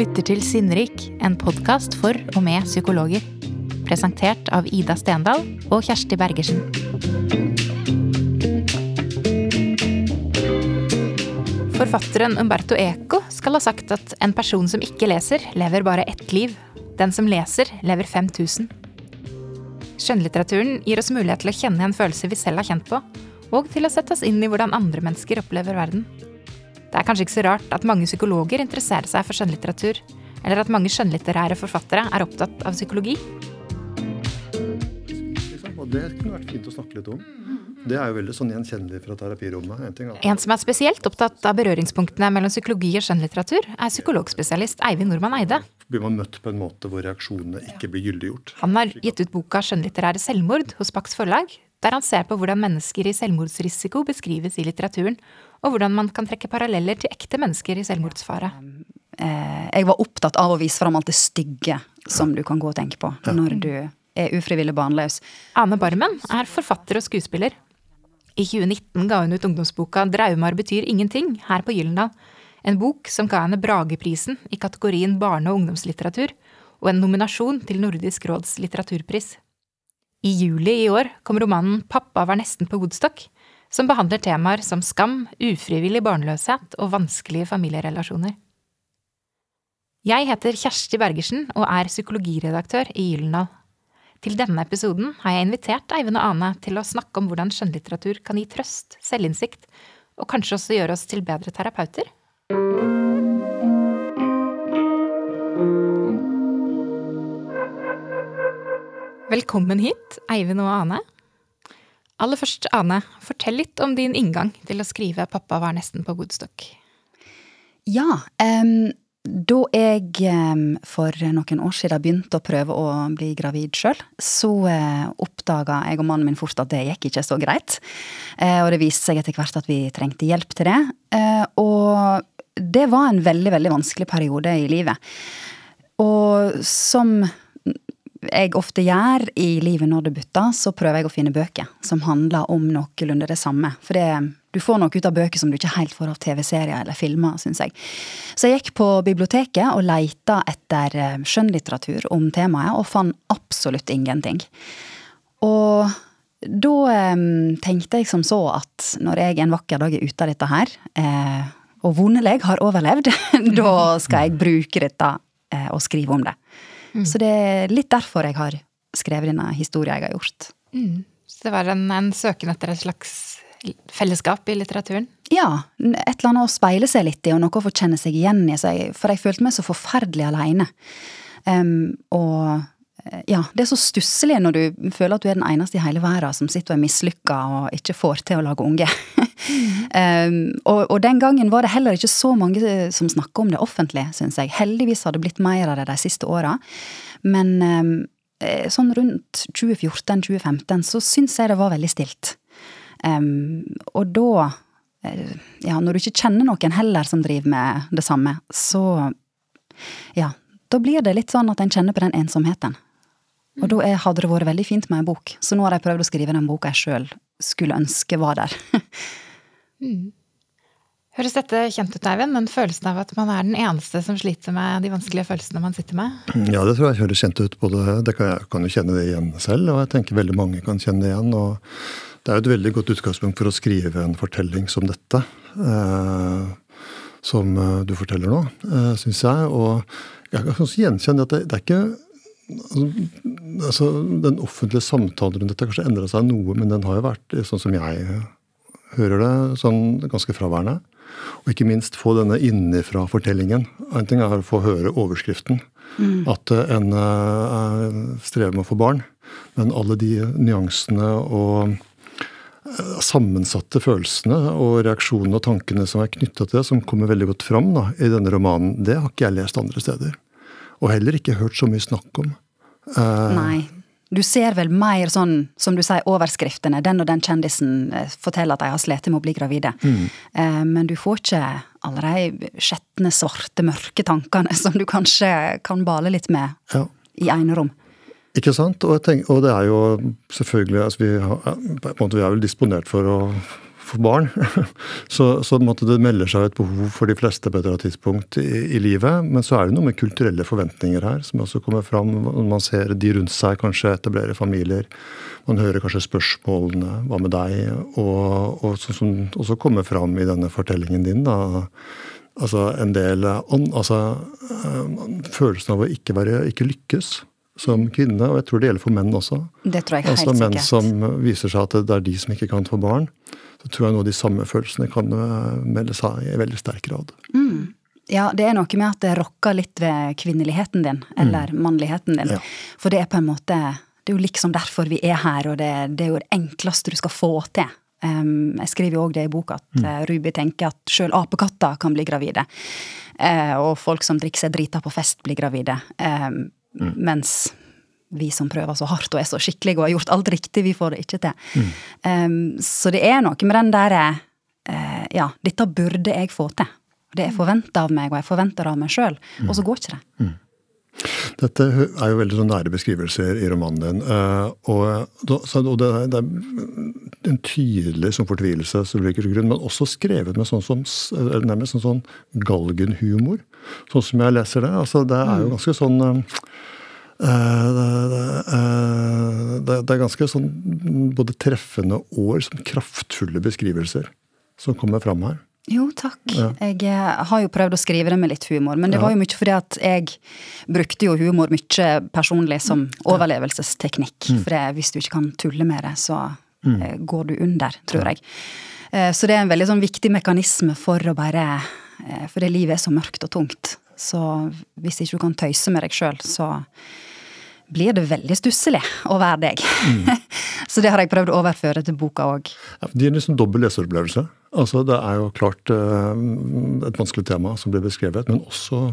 lytter til Sinnrik, en podkast for og med psykologer. Presentert av Ida Stendal og Kjersti Bergersen. Forfatteren Umberto Eco skal ha sagt at en person som ikke leser, lever bare ett liv. Den som leser, lever 5000. Skjønnlitteraturen gir oss mulighet til å kjenne igjen følelser vi selv har kjent på, og til å sette oss inn i hvordan andre mennesker opplever verden. Det er kanskje ikke så rart at mange psykologer interesserer seg for skjønnlitteratur, eller at mange skjønnlitterære forfattere er opptatt av psykologi. Og det kunne vært fint å snakke litt om. Det er jo veldig sånn gjenkjennelig fra terapirommet. En, ting, en som er spesielt opptatt av berøringspunktene mellom psykologi og skjønnlitteratur, er psykologspesialist Eivind Nordmann Eide. Blir man møtt på en måte hvor reaksjonene ikke blir gyldiggjort. Han har gitt ut boka 'Skjønnlitterære selvmord' hos Pax forlag, der han ser på hvordan mennesker i selvmordsrisiko beskrives i litteraturen, og hvordan man kan trekke paralleller til ekte mennesker i selvmordsfare. Eh, jeg var opptatt av å vise fram alt det stygge som du kan gå og tenke på når du er ufrivillig barnløs. Ane Barmen er forfatter og skuespiller. I 2019 ga hun ut ungdomsboka 'Draumar betyr ingenting' her på Gyllendal. En bok som ga henne Brageprisen i kategorien barne- og ungdomslitteratur, og en nominasjon til Nordisk råds litteraturpris. I juli i år kom romanen 'Pappa var nesten på Woodstock', som behandler temaer som skam, ufrivillig barnløshet og vanskelige familierelasjoner. Jeg heter Kjersti Bergersen og er psykologiredaktør i Gyldendal. Til denne episoden har jeg invitert Eivind og Ane til å snakke om hvordan skjønnlitteratur kan gi trøst, selvinnsikt, og kanskje også gjøre oss til bedre terapeuter. Velkommen hit, Eivind og Ane. Aller først, Ane, fortell litt om din inngang til å skrive 'Pappa var nesten på Woodstock'. Ja, um, da jeg um, for noen år siden begynte å prøve å bli gravid sjøl, så uh, oppdaga jeg og mannen min fort at det gikk ikke så greit. Uh, og det viste seg etter hvert at vi trengte hjelp til det. Uh, og det var en veldig, veldig vanskelig periode i livet. Og som jeg ofte gjør i livet når det butter, så prøver jeg å finne bøker som handler om noenlunde det samme. For det, du får noe ut av bøker som du ikke helt får av TV-serier eller filmer, syns jeg. Så jeg gikk på biblioteket og leita etter eh, skjønnlitteratur om temaet, og fant absolutt ingenting. Og da eh, tenkte jeg som så at når jeg en vakker dag er ute av dette her, eh, og vondelig har overlevd, da skal jeg bruke dette eh, og skrive om det. Mm. Så det er litt derfor jeg har skrevet denne historien jeg har gjort. Mm. Så det var en, en søken etter et slags fellesskap i litteraturen? Ja. Et eller annet å speile seg litt i, og noe å få kjenne seg igjen i. For jeg følte meg så forferdelig aleine. Um, og ja, det er så stusslig når du føler at du er den eneste i hele verden som sitter og er mislykka og ikke får til å lage unge. um, og, og, den gangen var det heller ikke så mange som snakka om det offentlig, syns jeg. Heldigvis har det blitt mer av det de siste åra. Men um, sånn rundt 2014-2015 så syns jeg det var veldig stilt. Um, og da eh, Ja, når du ikke kjenner noen heller som driver med det samme, så Ja, da blir det litt sånn at en kjenner på den ensomheten. Og da hadde det vært veldig fint med en bok. Så nå har jeg prøvd å skrive den boka jeg sjøl skulle ønske var der. mm. Høres dette kjent ut, Eivind? Den følelsen av at man er den eneste som sliter med de vanskelige følelsene man sitter med? Ja, det tror jeg høres kjent ut. Både, det kan, jeg kan jo kjenne det igjen selv, og jeg tenker veldig mange kan kjenne det igjen. og Det er jo et veldig godt utgangspunkt for å skrive en fortelling som dette. Eh, som eh, du forteller nå, eh, syns jeg. Og jeg kan også gjenkjenne at det, det er ikke altså, Den offentlige samtalen rundt dette har kanskje endra seg noe, men den har jo vært, sånn som jeg hører det, sånn ganske fraværende. Og ikke minst få denne innifra-fortellingen. En ting er å få høre overskriften. Mm. At en uh, strever med å få barn. Men alle de nyansene og uh, sammensatte følelsene og reaksjonene og tankene som er knytta til det, som kommer veldig godt fram da, i denne romanen, det har ikke jeg lest andre steder. Og heller ikke hørt så mye snakk om. Uh, Nei. Du ser vel mer sånn, som du sier, overskriftene. Den og den kjendisen eh, forteller at de har slitt med å bli gravide. Mm. Uh, men du får ikke alle de skjetne, svarte, mørke tankene som du kanskje kan bale litt med ja. i enerom. Ikke sant? Og, tenker, og, det er jo selvfølgelig altså vi, har, vi er vel disponert for å få barn. så, så det melder seg et behov for de fleste på et eller annet tidspunkt i, i, livet. Men så er det noe med kulturelle forventninger her som også kommer fram. Man ser de rundt seg kanskje etablere familier. Man hører kanskje spørsmålene 'hva med deg?' Og, og sånn som også kommer fram i denne fortellingen din. da, Altså en del altså, Følelsen av å ikke, være, ikke lykkes som kvinne, og jeg tror det gjelder for menn også. Det tror jeg helt altså Menn som viser seg at det er de som ikke kan få barn. Så tror jeg nå de samme følelsene kan eh, melde seg i veldig sterk grad. Mm. Ja, det er noe med at det rokker litt ved kvinneligheten din, eller mm. mannligheten din. Ja. For det er på en måte Det er jo liksom derfor vi er her, og det, det er jo det enkleste du skal få til. Um, jeg skriver jo òg det i boka, at mm. uh, Ruby tenker at sjøl apekatter kan bli gravide. Uh, og folk som drikker seg drita på fest, blir gravide. Um, Mm. Mens vi som prøver så hardt og er så skikkelige og har gjort alt riktig, vi får det ikke til. Mm. Um, så det er noe med den derre uh, Ja, dette burde jeg få til. Det er forventa av meg, og jeg forventer det av meg sjøl. Mm. Og så går ikke det. Mm. Dette er jo veldig sånn nære beskrivelser i romanen din. Uh, og, og det, er en tydelig sånn fortvilelse som ligger til grunn, men også skrevet med sånn som, nærmest sånn, sånn galgenhumor. Sånn som jeg leser det. Altså, det er jo mm. ganske sånn uh, det, det, det, er ganske sånn både treffende og liksom kraftfulle beskrivelser som kommer fram her. Jo, takk. Ja. Jeg eh, har jo prøvd å skrive det med litt humor, men det ja. var jo mye fordi at jeg brukte jo humor mye personlig som overlevelsesteknikk. Mm. For det, hvis du ikke kan tulle med det, så mm. Eh, går du under, tror jeg. Eh, så det er en veldig sånn viktig mekanisme for å bare For det livet er så mørkt og tungt. Så hvis ikke du kan tøyse med deg sjøl, så blir det veldig stusslig å være deg. Mm. så det har jeg prøvd å overføre til boka òg. Ja, det gir liksom dobbel leseropplevelse. Altså, det er jo klart uh, et vanskelig tema som blir beskrevet, men også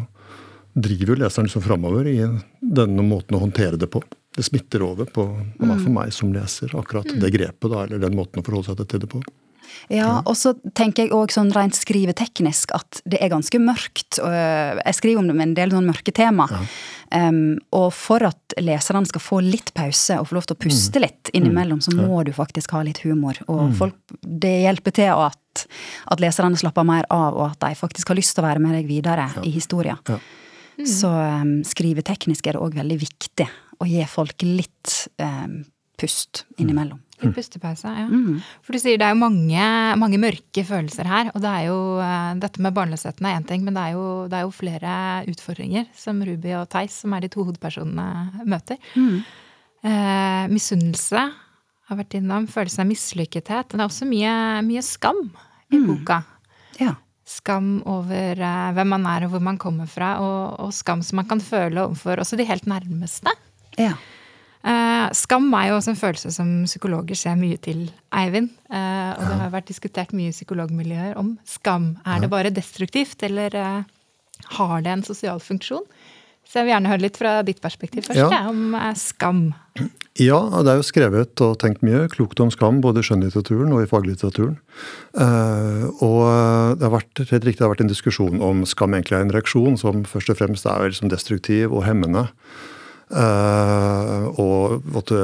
driver jo leseren liksom framover i denne måten å håndtere det på. Det smitter over på, på mm. for meg som leser, akkurat mm. det grepet, da, eller den måten å forholde seg til det på. Ja, og så tenker jeg òg sånn rent skriveteknisk at det er ganske mørkt. Jeg skriver om det med en del sånn mørke tema. Ja. Um, og for at leserne skal få litt pause og få lov til å puste mm. litt innimellom, så må du faktisk ha litt humor. Og mm. folk, det hjelper til at, at leserne slapper mer av, og at de faktisk har lyst til å være med deg videre ja. i historien. Ja. Mm. Så um, skriveteknisk er det òg veldig viktig å gi folk litt um, pust innimellom. Litt pustepause, ja. Mm. For du sier det er jo mange, mange, mørke følelser her. Og det er jo, uh, dette med barnløsheten er én ting, men det er, jo, det er, jo, flere utfordringer som Ruby og Theis, som er de to hovedpersonene, møter. Mm. Eh, misunnelse har vært innom. Følelsen av mislykkethet. Det er også mye, mye skam i mm. boka. Ja. Skam over eh, hvem man er og hvor man kommer fra, og, og skam som man kan føle overfor også de helt nærmeste. Ja. Uh, skam er jo også en følelse som psykologer ser mye til, Eivind. Uh, og ja. det har vært diskutert mye i psykologmiljøer om skam. Er ja. det bare destruktivt, eller uh, har det en sosial funksjon? Så jeg vil gjerne høre litt fra ditt perspektiv først, ja. om skam. Ja, det er jo skrevet og tenkt mye klokt om skam, både i skjønnlitteraturen og i faglitteraturen. og det har vært helt riktig, det har vært en diskusjon om skam egentlig er en reaksjon som først og fremst er liksom destruktiv og hemmende. Uh, og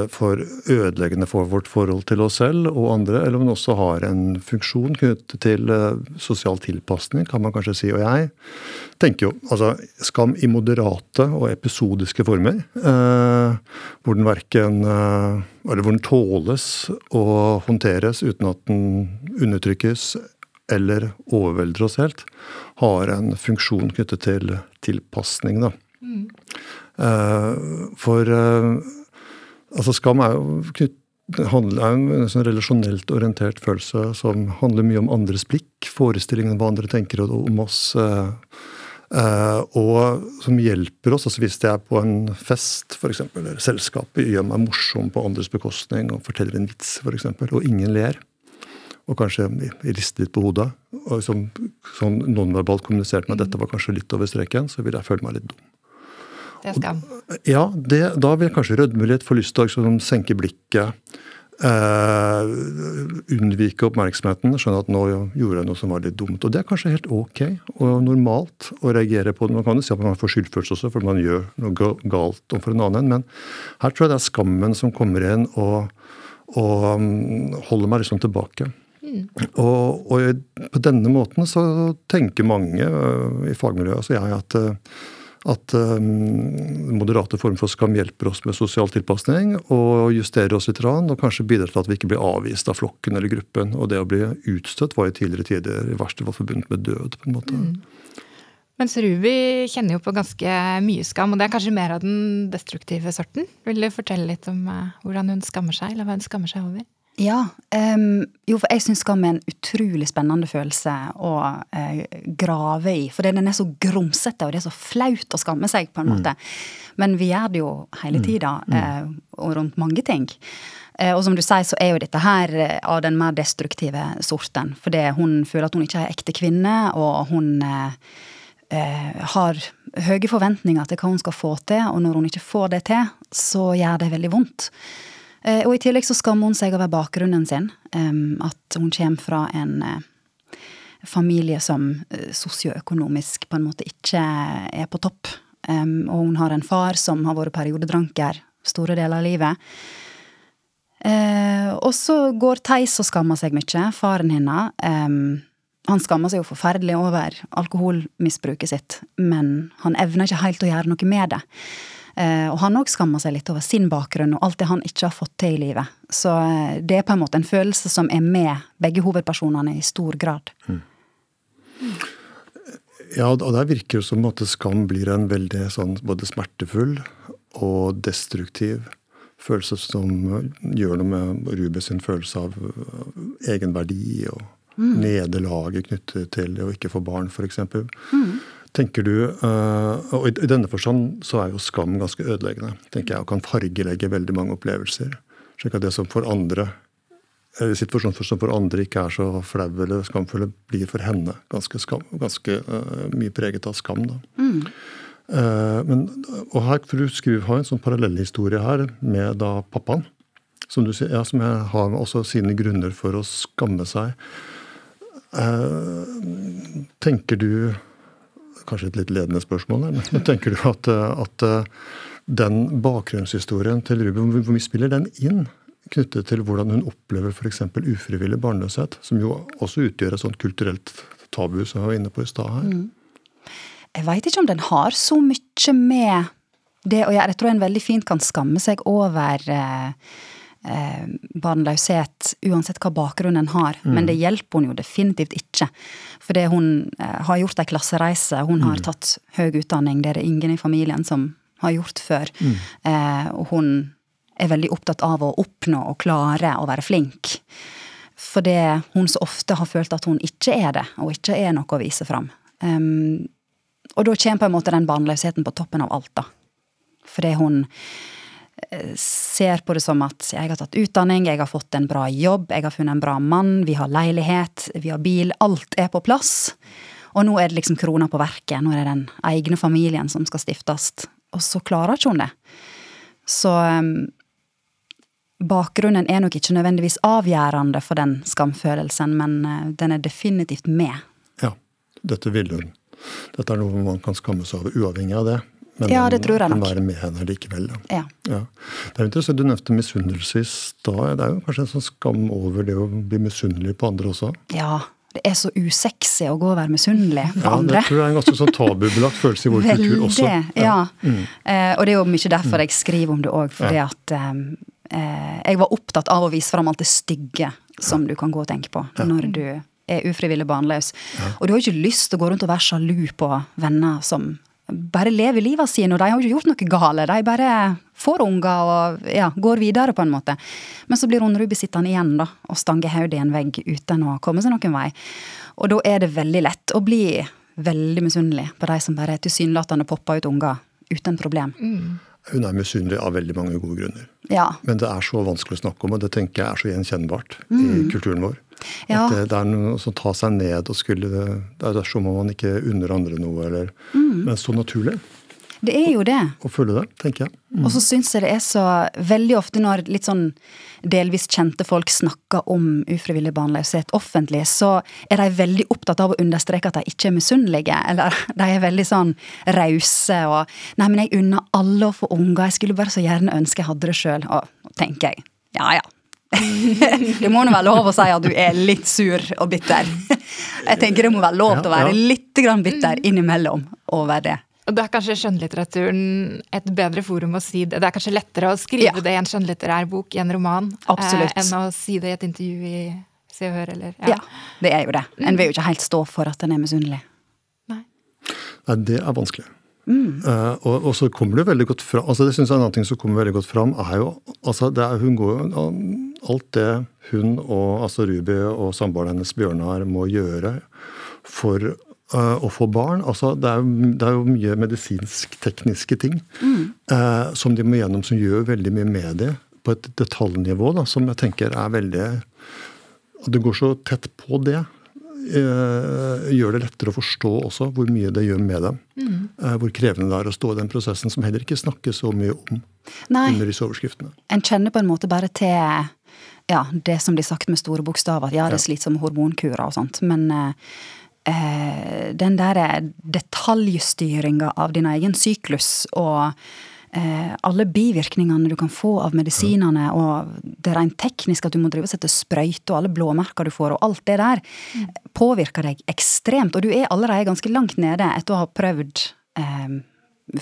for ødeleggende for vårt forhold til oss selv og andre, eller om den også har en funksjon knyttet til uh, sosial tilpasning, kan man kanskje si. Og jeg tenker jo altså skam i moderate og episodiske former, uh, hvor den verken Eller hvor den tåles og håndteres uten at den undertrykkes eller overvelder oss helt, har en funksjon knyttet til tilpasning. da. Mm. Eh, for eh, altså skam er jo knytt, handler, er en sånn relasjonelt orientert følelse som handler mye om andres blikk, forestillingen om hva andre tenker om oss. Uh, og som hjelper oss. altså Hvis jeg er på en fest for eksempel, eller selskapet gjør meg morsom på andres bekostning og forteller en vits, for eksempel, og ingen ler, og kanskje rister litt på hodet, og som, sånn nonverbalt kommunisert med at dette var kanskje litt over streken, så vil jeg føle meg litt dum. Det er skam. Ja, det, da vil kanskje rødme litt, få lyst til å liksom senke blikket. Uh, unnvike oppmerksomheten. Skjønne at nå gjorde jeg noe som var litt dumt. Og det er kanskje helt ok og normalt å reagere på det. Man kan jo si at man får skyldfølelse også fordi man gjør noe galt overfor en annen. Men her tror jeg det er skammen som kommer inn og, og um, holder meg liksom tilbake. Mm. Og, og, på denne måten så tenker mange uh, i fagmiljøet, altså jeg, at, uh, at um, moderate former for skam hjelper oss med sosial tilpasning og justerer oss litt, og kanskje bidrar til at vi ikke blir avvist av flokken eller gruppen. Og det å bli utstøtt var i tidligere tider i verste fall forbundet med død. på en måte. Mm. Mens Ruby kjenner jo på ganske mye skam, og det er kanskje mer av den destruktive sorten. Vil du fortelle litt om uh, hvordan hun skammer seg, eller hva hun skammer seg over? Ja. Um, jo, for jeg syns skam er en utrolig spennende følelse å uh, grave i. For den er så grumsete, og det er så flaut å skamme seg, på en måte. Mm. Men vi gjør det jo hele mm. tida, uh, og rundt mange ting. Uh, og som du sier, så er jo dette her av den mer destruktive sorten. Fordi hun føler at hun ikke er ekte kvinne, og hun har høye forventninger til hva hun skal få til, og når hun ikke får det til, så gjør det veldig vondt. Eh, og i tillegg så skammer hun seg over bakgrunnen sin. At hun kommer fra en eh, familie som eh, sosioøkonomisk på en måte ikke er på topp. Og hun har en far som har vært periodedranker store deler av livet. Og så går Theis og skammer seg mye. Faren hennes. Han skammer seg jo forferdelig over alkoholmisbruket sitt, men han evner ikke helt å gjøre noe med det. Eh, og han òg skammer seg litt over sin bakgrunn og alt det han ikke har fått til i livet. Så eh, det er på en måte en følelse som er med begge hovedpersonene i stor grad. Mm. Ja, og der virker det som at skam blir en veldig sånn både smertefull og destruktiv følelse som gjør noe med Rube sin følelse av eh, egenverdi og mm. nederlaget knyttet til å ikke få barn, f.eks. Mm tenker du, uh, og I denne forstand så er jo skam ganske ødeleggende. tenker jeg, Og kan fargelegge veldig mange opplevelser. slik at det som for andre situasjonen som for andre ikke er så flau eller skamfulle, blir for henne ganske, skam, ganske uh, mye preget av skam. da. Mm. Uh, men, og her, for Du skriver, har en sånn parallellhistorie her med da pappaen. Som du ja, som har også sine grunner for å skamme seg. Tenker du kanskje et litt ledende spørsmål, men tenker du at, at eh, den bakgrunnshistorien til Ruben, hvor mye spiller den inn? Knyttet til hvordan hun opplever f.eks. ufrivillig barnløshet, som jo også utgjør et sånt kulturelt tabu som jeg var inne på i stad her. Mm. Jeg veit ikke om den har så mye med det å gjøre. Jeg tror en veldig fint kan skamme seg over eh, eh, barnløshet uansett hva bakgrunn en har. Mm. Men det hjelper hun jo definitivt ikke. Fordi hun eh, har gjort ei klassereise, hun mm. har tatt høy utdanning. Det er det ingen i familien som har gjort før. Mm. Eh, og hun er veldig opptatt av å oppnå og klare å være flink. Fordi hun så ofte har følt at hun ikke er det, og ikke er noe å vise fram. Um, og da kommer på en måte den barnløsheten på toppen av alt, da. Fordi hun ser på det som at jeg har tatt utdanning, jeg har fått en bra jobb, jeg har funnet en bra mann, vi har leilighet, vi har bil. Alt er på plass. Og nå er det liksom krona på verket. Nå er det den egne familien som skal stiftes. Og så klarer ikke hun det. Så um, bakgrunnen er nok ikke nødvendigvis avgjørende for den skamfølelsen, men uh, den er definitivt med. Ja, dette vil hun. Dette er noe man kan skamme seg over, uavhengig av det. Men ja, det tror jeg nok. kan være med henne likevel. Ja. ja. Det er interessant, Du nevnte misunnelse i stad. Det er jo kanskje en sånn skam over det å bli misunnelig på andre også? Ja. Det er så usexy å gå og være misunnelig på ja, andre. Det tror jeg er en ganske sånn tabubelagt følelse i vår Veldig, kultur også. Ja. ja. Mm. Eh, og det er jo mye derfor jeg skriver om det òg. Fordi at um, jeg var opptatt av å vise fram alt det stygge som du kan gå og tenke på når du er ufrivillig barnløs. Og du har jo ikke lyst til å gå rundt og være sjalu på venner som bare lever livet sine, og de har jo ikke gjort noe gale. De bare får unger og ja, går videre, på en måte. Men så blir hun Ruby sittende igjen da, og stange hodet i en vegg uten å komme seg noen vei. Og da er det veldig lett å bli veldig misunnelig på de som bare tilsynelatende popper ut unger uten problem. Mm. Hun er misunnelig av veldig mange gode grunner. Ja. Men det er så vanskelig å snakke om, og det tenker jeg er så gjenkjennbart mm. i kulturen vår. Ja. At det, det, er noe som tar seg ned og skulle Det er som om man ikke unner andre noe, eller mm. Men så naturlig. Det er jo det. Å følge det, tenker jeg. Mm. Og så syns jeg det er så veldig ofte når litt sånn delvis kjente folk snakker om ufrivillig barnløshet offentlig, så er de veldig opptatt av å understreke at de ikke er misunnelige. Eller de er veldig sånn rause og 'Nei, men jeg unner alle å få unger. Jeg skulle bare så gjerne ønske jeg hadde det sjøl.' Og tenker jeg ja ja, det må nå være lov å si at du er litt sur og bitter. Jeg tenker det må være lov til å være Ja, ja. litt grann bitter innimellom over det. Og da er kanskje skjønnlitteraturen et bedre forum å si det. Det er kanskje lettere å skrive Ja. det i en skjønnlitterær bok i en roman Absolutt. Eh, enn å si det i et intervju i Se og Hør eller Ja, det er jo det. En vil jo ikke helt stå for at en er misunnelig. Nei. Nei, det er vanskelig. Eh, og, og så kommer det veldig godt fram altså det synes jeg er en annen ting som kommer veldig godt fram, er jo altså det er, hun går jo Alt det hun og altså Ruby og samboeren hennes Bjørnar må gjøre for uh, å få barn altså det er, det er jo mye medisinsk-tekniske ting eh, som de må gjennom, som gjør veldig mye med det på et detaljnivå da, som jeg tenker er veldig at det går så tett på det, eh, gjør det lettere å forstå også hvor mye det gjør med dem. Mm. hvor krevende det er å stå i den prosessen, som heller ikke snakkes så mye om Nei, under disse overskriftene. en kjenner på en måte bare til ja, det som blir sagt med store bokstaver. Ja, det er slitsomme hormonkurer og sånt. Men eh, eh, den derre detaljstyringa av din egen syklus og eh, alle bivirkningene du kan få av medisinene, og det rent tekniske at du må drive og sette sprøyte, og alle blåmerker du får, og alt det der, påvirker deg ekstremt. Og du er allerede ganske langt nede etter å ha prøvd eh,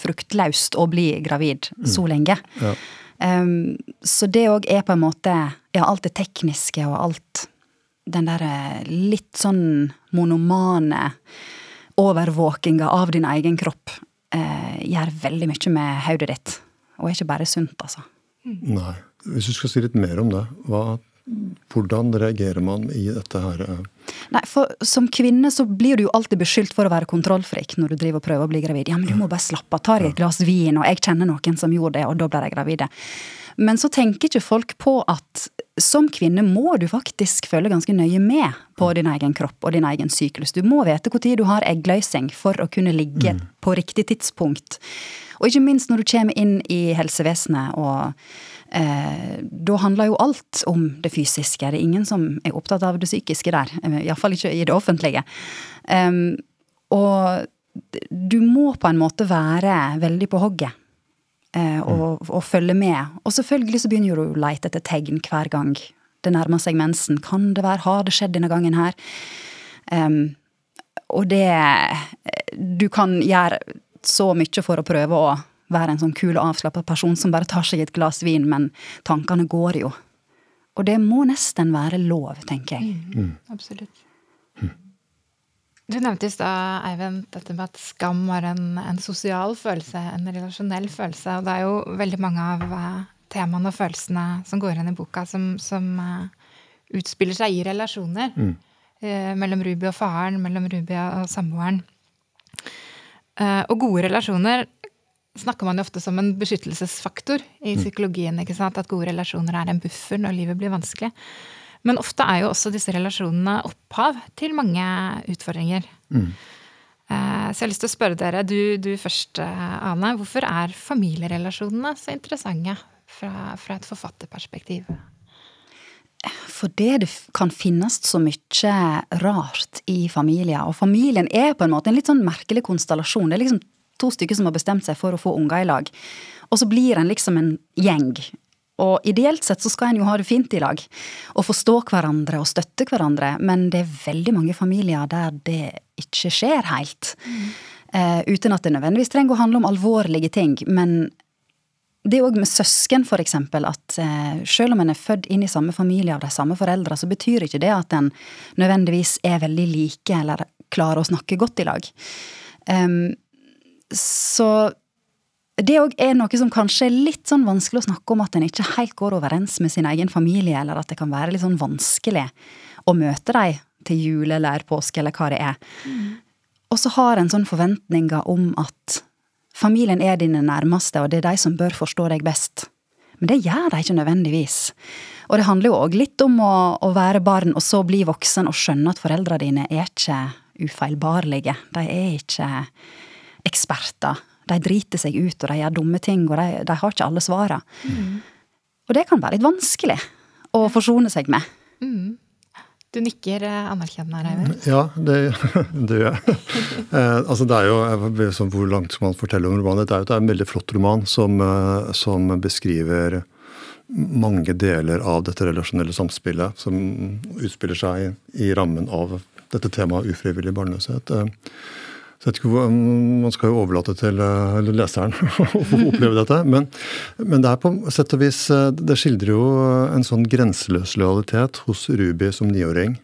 fruktløst å bli gravid så lenge. Ja. Um, så det òg er på en måte Ja, alt det tekniske og alt den derre litt sånn monomane overvåkinga av din egen kropp eh, gjør veldig mye med hodet ditt. Og er ikke bare sunt, altså. Nei. Hvis du skal si litt mer om det, hva, hvordan reagerer man i dette her? eh, Nei, for som kvinne så blir du jo alltid beskyldt for å være kontrollfrik når du driver og prøver å bli gravid. Ja, men du må bare slappe av. Ta deg et glass vin, og jeg kjenner noen som gjorde det, og da ble jeg gravid. Men så tenker ikke folk på at som kvinne må du faktisk følge ganske nøye med på din egen kropp og din egen syklus. Du må vite når du har eggløsning for å kunne ligge på riktig tidspunkt. Og ikke minst når du kommer inn i helsevesenet og Eh, da handler jo alt om det fysiske. Det er ingen som er opptatt av det psykiske der. eh, Iallfall ikke i det offentlige. Um, og du må på en måte være veldig på hogget. Eh, og, og følge med. Og selvfølgelig så begynner du å leite etter tegn hver gang det nærmer seg mensen. Kan det være Har det skjedd denne gangen her? Um, og det Du kan gjøre så mye for å prøve å være en sånn kul og avslappa person som bare tar seg et glass vin, men tankene går jo. Og det må nesten være lov, tenker jeg. Absolutt. Du nevnte i stad, Eivind, dette med at skam var en, en sosial følelse, en relasjonell følelse. Og det er jo veldig mange av eh, temaene og følelsene som går igjen i boka, som, som uh, utspiller seg i relasjoner. Eh, mellom Ruby og faren, mellom Ruby og samboeren. Uh, og gode relasjoner snakker man jo ofte som en beskyttelsesfaktor i psykologien. ikke sant? At gode relasjoner er en buffer når livet blir vanskelig. Men ofte er jo også disse relasjonene opphav til mange utfordringer. Mm. Så jeg har lyst til å spørre dere, du, du først, eh, Ane. Hvorfor er familierelasjonene så interessante fra, fra et forfatterperspektiv? Fordi det kan finnes så mye rart i familier. Og familien er på en måte en litt sånn merkelig konstellasjon. Det er liksom to stykker som har bestemt seg for å få unger i lag. Og så blir en liksom en gjeng. Og ideelt sett så skal en jo ha det fint i lag. Og forstå hverandre og støtte hverandre. Men det er veldig mange familier der det ikke skjer helt. Eh, uten at det nødvendigvis trenger å handle om alvorlige ting. Men det òg med søsken, for eksempel, at eh, selv om en er født inn i samme familie av de samme foreldra, så betyr ikke det at en nødvendigvis er veldig like eller klarer å snakke godt i lag. Um, så det òg er noe som kanskje er litt sånn vanskelig å snakke om, at en ikke helt går overens med sin egen familie, eller at det kan være litt sånn vanskelig å møte dem til jul eller påske eller hva det er. Og så har en sånn forventninger om at familien er dine nærmeste, og det er de som bør forstå deg best. Men det gjør de ikke nødvendigvis. Og det handler jo òg litt om å, å være barn og så bli voksen og skjønne at foreldra dine er ikke ufeilbarlige. De er ikke eksperter. De driter seg ut, og de gjør dumme ting, og de, de har ikke alle svara. Og det kan være litt vanskelig å forsone seg med. Du nikker eh, anerkjennende her, Eivind. Ja, det, det gjør jeg. Eh, altså det er jo, jeg sånn Hvor langt skal man fortelle om romanen? Det er jo det er en veldig flott roman som, eh, som beskriver mange deler av dette relasjonelle samspillet som utspiller seg i, i rammen av dette temaet ufrivillig barnløshet. Eh, ikke, Man skal jo overlate til eh, leseren å oppleve dette. Men, men, det er på sett og vis, eh, det skildrer jo en sånn grenseløs lojalitet hos Ruby som niåring.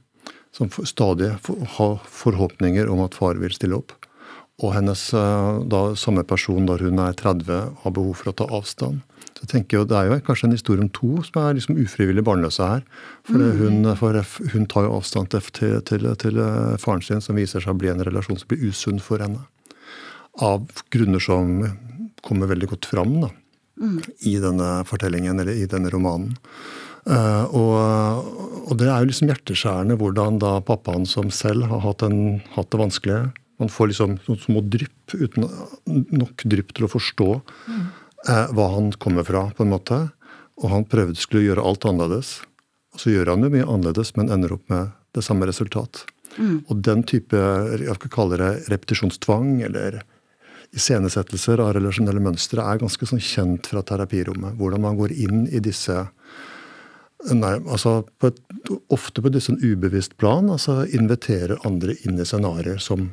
Som stadig har forhåpninger om at far vil stille opp. Og hennes da, samme person når hun er 30, har behov for å ta avstand. Jeg tenker jo, Det er jo kanskje en historie om to som er liksom ufrivillig barnløse her. For, mm. hun, for hun, tar jo avstand til, til, til, eh, faren sin, som viser seg å bli en relasjon som blir usunn for henne. Av grunner som kommer veldig godt fram da, mm. i denne fortellingen, eller i denne romanen. Uh, og, og, det er jo liksom hjerteskjærende hvordan da pappaen som selv har hatt, en, hatt det vanskelig Man får liksom noen små drypp, uten nok drypp til å forstå. Mm hva han kommer fra, på en måte. Og han prøvde skulle gjøre alt annerledes. Og så gjør han jo mye annerledes, men ender opp med det samme resultat. Mm. Og den type jeg skal kalle det repetisjonstvang eller iscenesettelser av relasjonelle mønstre er ganske sånn kjent fra terapirommet. Hvordan man går inn i disse nei, altså på et, Ofte på disse ubevisst plan. altså Inviterer andre inn i scenarioer som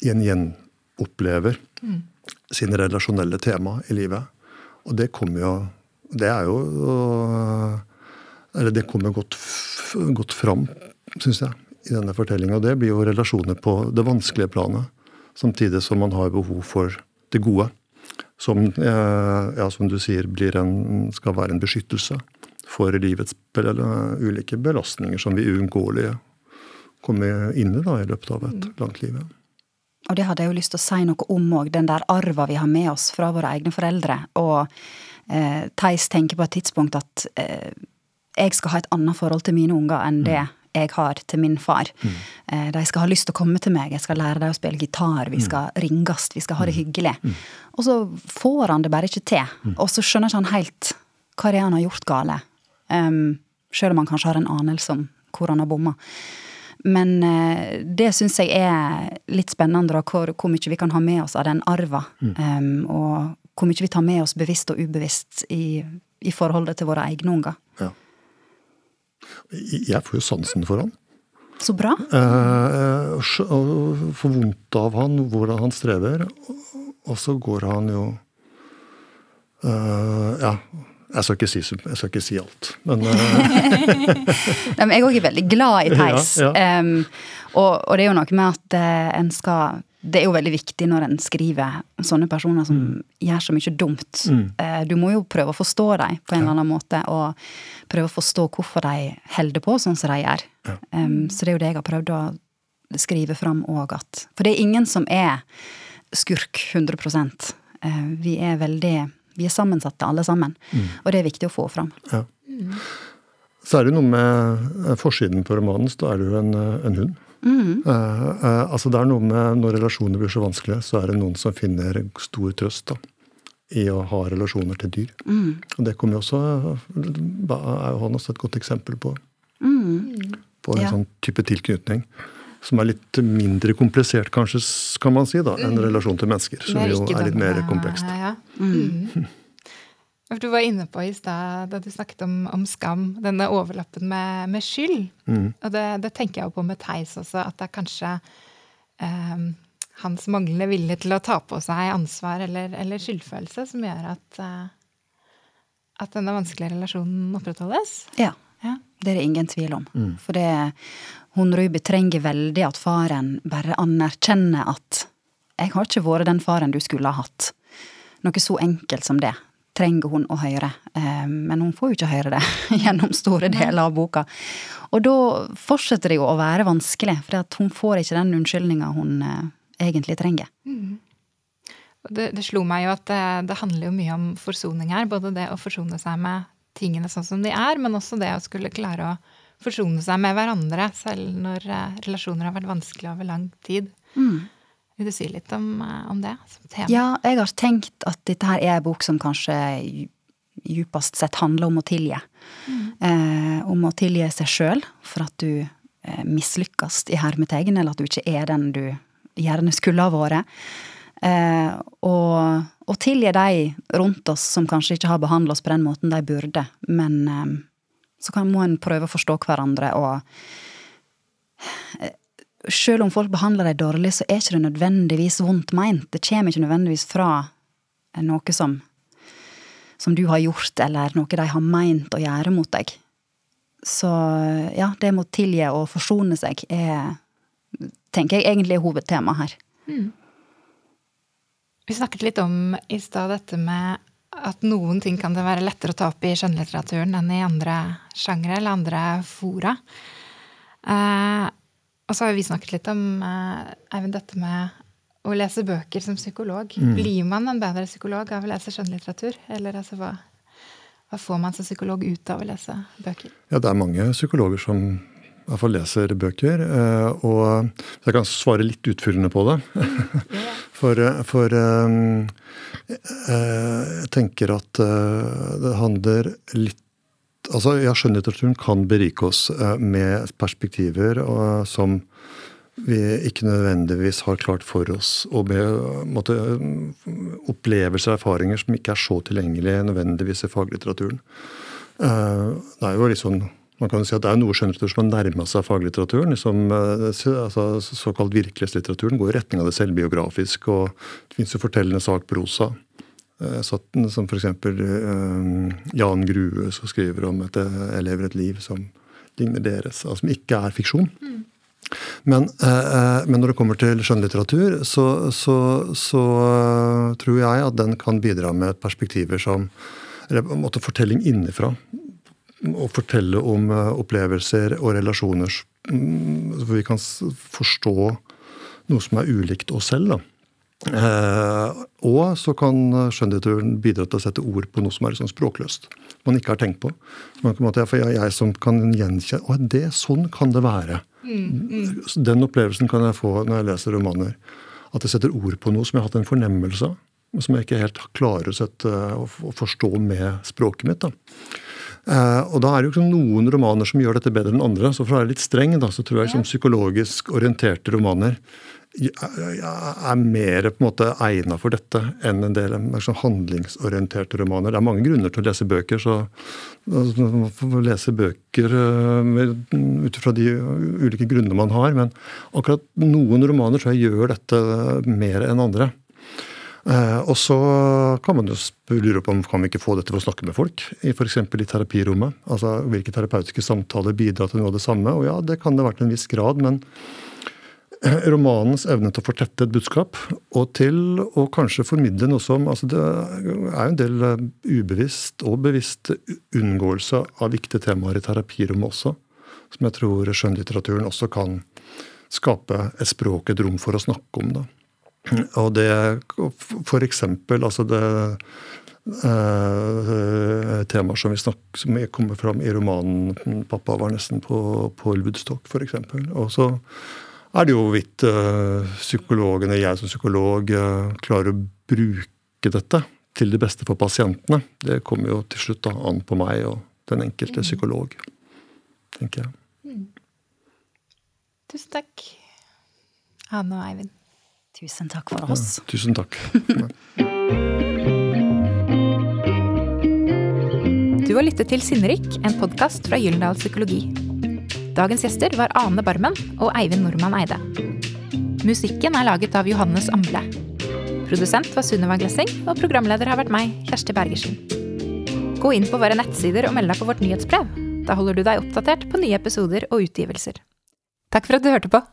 igjen gjenopplever mm sine relasjonelle tema i livet. Og det kommer jo Det er jo Eller det kommer godt, godt fram, syns jeg, i denne fortellinga. Og det blir jo relasjoner på det vanskelige planet. Samtidig som man har behov for det gode. Som, eh, ja, som du sier, en, skal være en beskyttelse for livets ulike belastninger som vi uunngåelig kommer inn i da, i løpet av et langt liv. Og det hadde jeg jo lyst til å si noe om òg, den der arva vi har med oss fra våre egne foreldre. Og eh, Theis tenker på et tidspunkt at eh, jeg skal ha et annet forhold til mine unger enn det mm. jeg har til min far. Mm. Eh, de skal ha lyst til å komme til meg, jeg skal lære dem å spille gitar, vi mm. skal mm. ringes, vi skal ha det mm. hyggelig. Og så får han det bare ikke til. Og så skjønner ikke han helt hva det er han har gjort gale. Um, Sjøl om han kanskje har en anelse om hvor han har bomma. Men eh, det syns jeg er litt spennende, da, hvor, hvor, mye vi kan ha med oss av den arva. Mm. Um, og hvor mye vi tar med oss bevisst og ubevisst i, i forholdet til våre egne unger. Ja. Jeg får jo sansen for han. Så bra. Eh, får vondt av han, hvordan han strever. Og så går han jo eh, Ja, jeg skal ikke si, skal ikke si alt, men uh... Nei, men Jeg òg er veldig glad i Theis. Ja, ja. um, og, og, det er jo noe med at uh, en skal Det er jo veldig viktig når en skriver sånne personer som mm. gjør så mye dumt. Mm. Uh, du må jo prøve å forstå dem på en eller annen måte, og prøve å forstå hvorfor de holder på sånn som de gjør. Um, så det er jo det jeg har prøvd å skrive fram òg, at For det er ingen som er skurk 100% Vi er veldig vi er sammensatte, alle sammen. Mm. Og det er viktig å få fram. Ja. Så er det noe med eh, forsiden på romanen, så da er det jo en, eh, en hund. Mm. Uh, uh, altså det er noe med Når relasjoner blir så vanskelige, så er det noen som finner stor trøst da, i å ha relasjoner til dyr. Mm. Og det kommer jo også, er jo han også et godt eksempel på. Mm. På en ja. sånn type tilknytning som er litt mindre komplisert, kanskje, kan man si, da, enn mm. relasjon til mennesker. Som jo er litt mer komplekst. Ja, ja. Mm. Du var inne på i stad da du snakket om, om, skam, denne overlappen med, med skyld. Mm. Og det, det, tenker jeg jo på med Theis også, at det er kanskje um, hans manglende vilje til å ta på seg ansvar eller, eller skyldfølelse som gjør at, uh, at denne vanskelige relasjonen opprettholdes. Ja. ja. Det er det ingen tvil om. Mm. For det, hun Ruby trenger veldig at faren bare anerkjenner at 'jeg har ikke vært den faren du skulle ha hatt'. Noe så enkelt som det trenger hun å høre. Eh, men hun får jo ikke høre det gjennom store deler av boka. Og da fortsetter det jo å være vanskelig, for hun får ikke den unnskyldninga hun eh, egentlig trenger. Mm. Det, det, slo meg jo at det, det, handler jo mye om forsoning her. Både det å forsone seg med tingene sånn som de er, men også det å skulle klare å forsone seg med hverandre, selv når eh, relasjoner har vært vanskelige over lang tid. Mm. Vil du si litt om, eh, om, det som tema? Ja, jeg har tenkt at dette her er en bok som kanskje djupest sett handler om å tilgi. Mm. Eh, om å tilgi seg sjøl for at du eh, mislykkes i hermetegn, eller at du ikke er den du gjerne skulle ha vært. Eh, og, og tilgi de rundt oss som kanskje ikke har behandla oss på den måten de burde. Men eh, så kan, må en prøve å forstå hverandre og eh, Selv om folk behandler deg dårlig, så er ikke det nødvendigvis vondt meint. Det kommer ikke nødvendigvis fra noe som, som du har gjort, eller noe de har meint å gjøre mot deg. Så ja, det med å tilgi og forsone seg er, tenker jeg egentlig er hovedtemaet her. Mm. Vi snakket litt om i stad dette med at noen ting kan det være lettere å ta opp i skjønnlitteraturen enn i andre sjangre eller andre fora. Eh, og så har vi snakket litt om eh, dette med å lese bøker som psykolog. Mm. Blir man en bedre psykolog av å lese skjønnlitteratur? Eller altså, hva, hva, får man som psykolog ut av å lese bøker? Ja, det er mange psykologer som i hvert fall leser bøker. Eh, og jeg kan svare litt utfyllende på det. for, eh, for um, jeg tenker at det handler litt altså, ja, Skjønnlitteraturen kan berike oss eh, med perspektiver som vi ikke nødvendigvis har klart for oss, og med måtte, opplevelser og erfaringer som ikke er så tilgjengelige nødvendigvis i faglitteraturen. Eh, det er jo liksom man kan jo si at Det er noe skjønnlitteratur som har nærma seg faglitteraturen. Liksom, altså, såkalt virkelighetslitteraturen går i retning av det selvbiografiske. og Det fins fortellende sakprosa. Eh, som f.eks. Eh, Jan Grue som skriver om at jeg lever et liv som ligner deres, altså som ikke er fiksjon. Mm. Men, eh, men, når det kommer til skjønnlitteratur, så, så, så, tror jeg at den kan bidra med perspektiver som Eller på en måte fortelling innenfra. Å fortelle om opplevelser og relasjoner mm, hvor vi kan forstå noe som er ulikt oss selv. da. Eh, og så kan skjønnlitteraturen bidra til å sette ord på noe som er liksom språkløst. Man ikke har tenkt på. Man, måte, for jeg, jeg, som kan gjenkjenne Å, det, sånn kan det være. Mm, mm. Den opplevelsen kan jeg få når jeg leser romaner. At jeg setter ord på noe som jeg har hatt en fornemmelse av. Som jeg ikke helt klarer å, sette, å forstå med språket mitt. da. Uh, og da er det jo noen romaner som gjør dette bedre enn andre. Så for å være litt streng, da, så tror jeg liksom, psykologisk orienterte romaner er mer på en måte egna for dette enn en del liksom, handlingsorienterte romaner. Det er mange grunner til å lese bøker, så man får lese bøker eh, ut fra de ulike grunnene man har. Men akkurat noen romaner tror jeg gjør dette mer enn andre. Eh, og så kan man jo lure på om kan vi ikke få dette ved å snakke med folk. F.eks. i terapirommet. Altså Hvilke terapeutiske samtaler bidrar til noe av det samme. Og ja, det kan det ha vært til en viss grad, men romanens evne til å fortette et budskap, og til å kanskje formidle noe som altså Det er jo en del eh, ubevisst og bevisst unngåelse av viktige temaer i terapirommet også, som jeg tror skjønnlitteraturen også kan skape et språk, et rom for å snakke om. Da. Og det eksempel altså det eh, temaer som vi snakker, som kommer fram i romanen 'Pappa var nesten på, på Woodstock', f.eks. Og så er det jo hvorvidt eh, psykologene, jeg som psykolog, eh, klarer å bruke dette til det beste for pasientene. Det kommer jo til slutt da an på meg og den enkelte psykolog, tenker jeg. Mm. Tusen takk, Anne og Eivind. Tusen takk for oss. Ja, tusen takk. du har lyttet til Sinnerik, en podkast fra Gyldendal Psykologi. Dagens gjester var Ane Barmen og Eivind Normann Eide. Musikken er laget av Johannes Amble. Produsent var Sunniva Glessing, og programleder har vært meg, Kjersti Bergersen. Gå inn på våre nettsider og meld deg på vårt nyhetsbrev. Da holder du deg oppdatert på nye episoder og utgivelser. Takk for at du hørte på!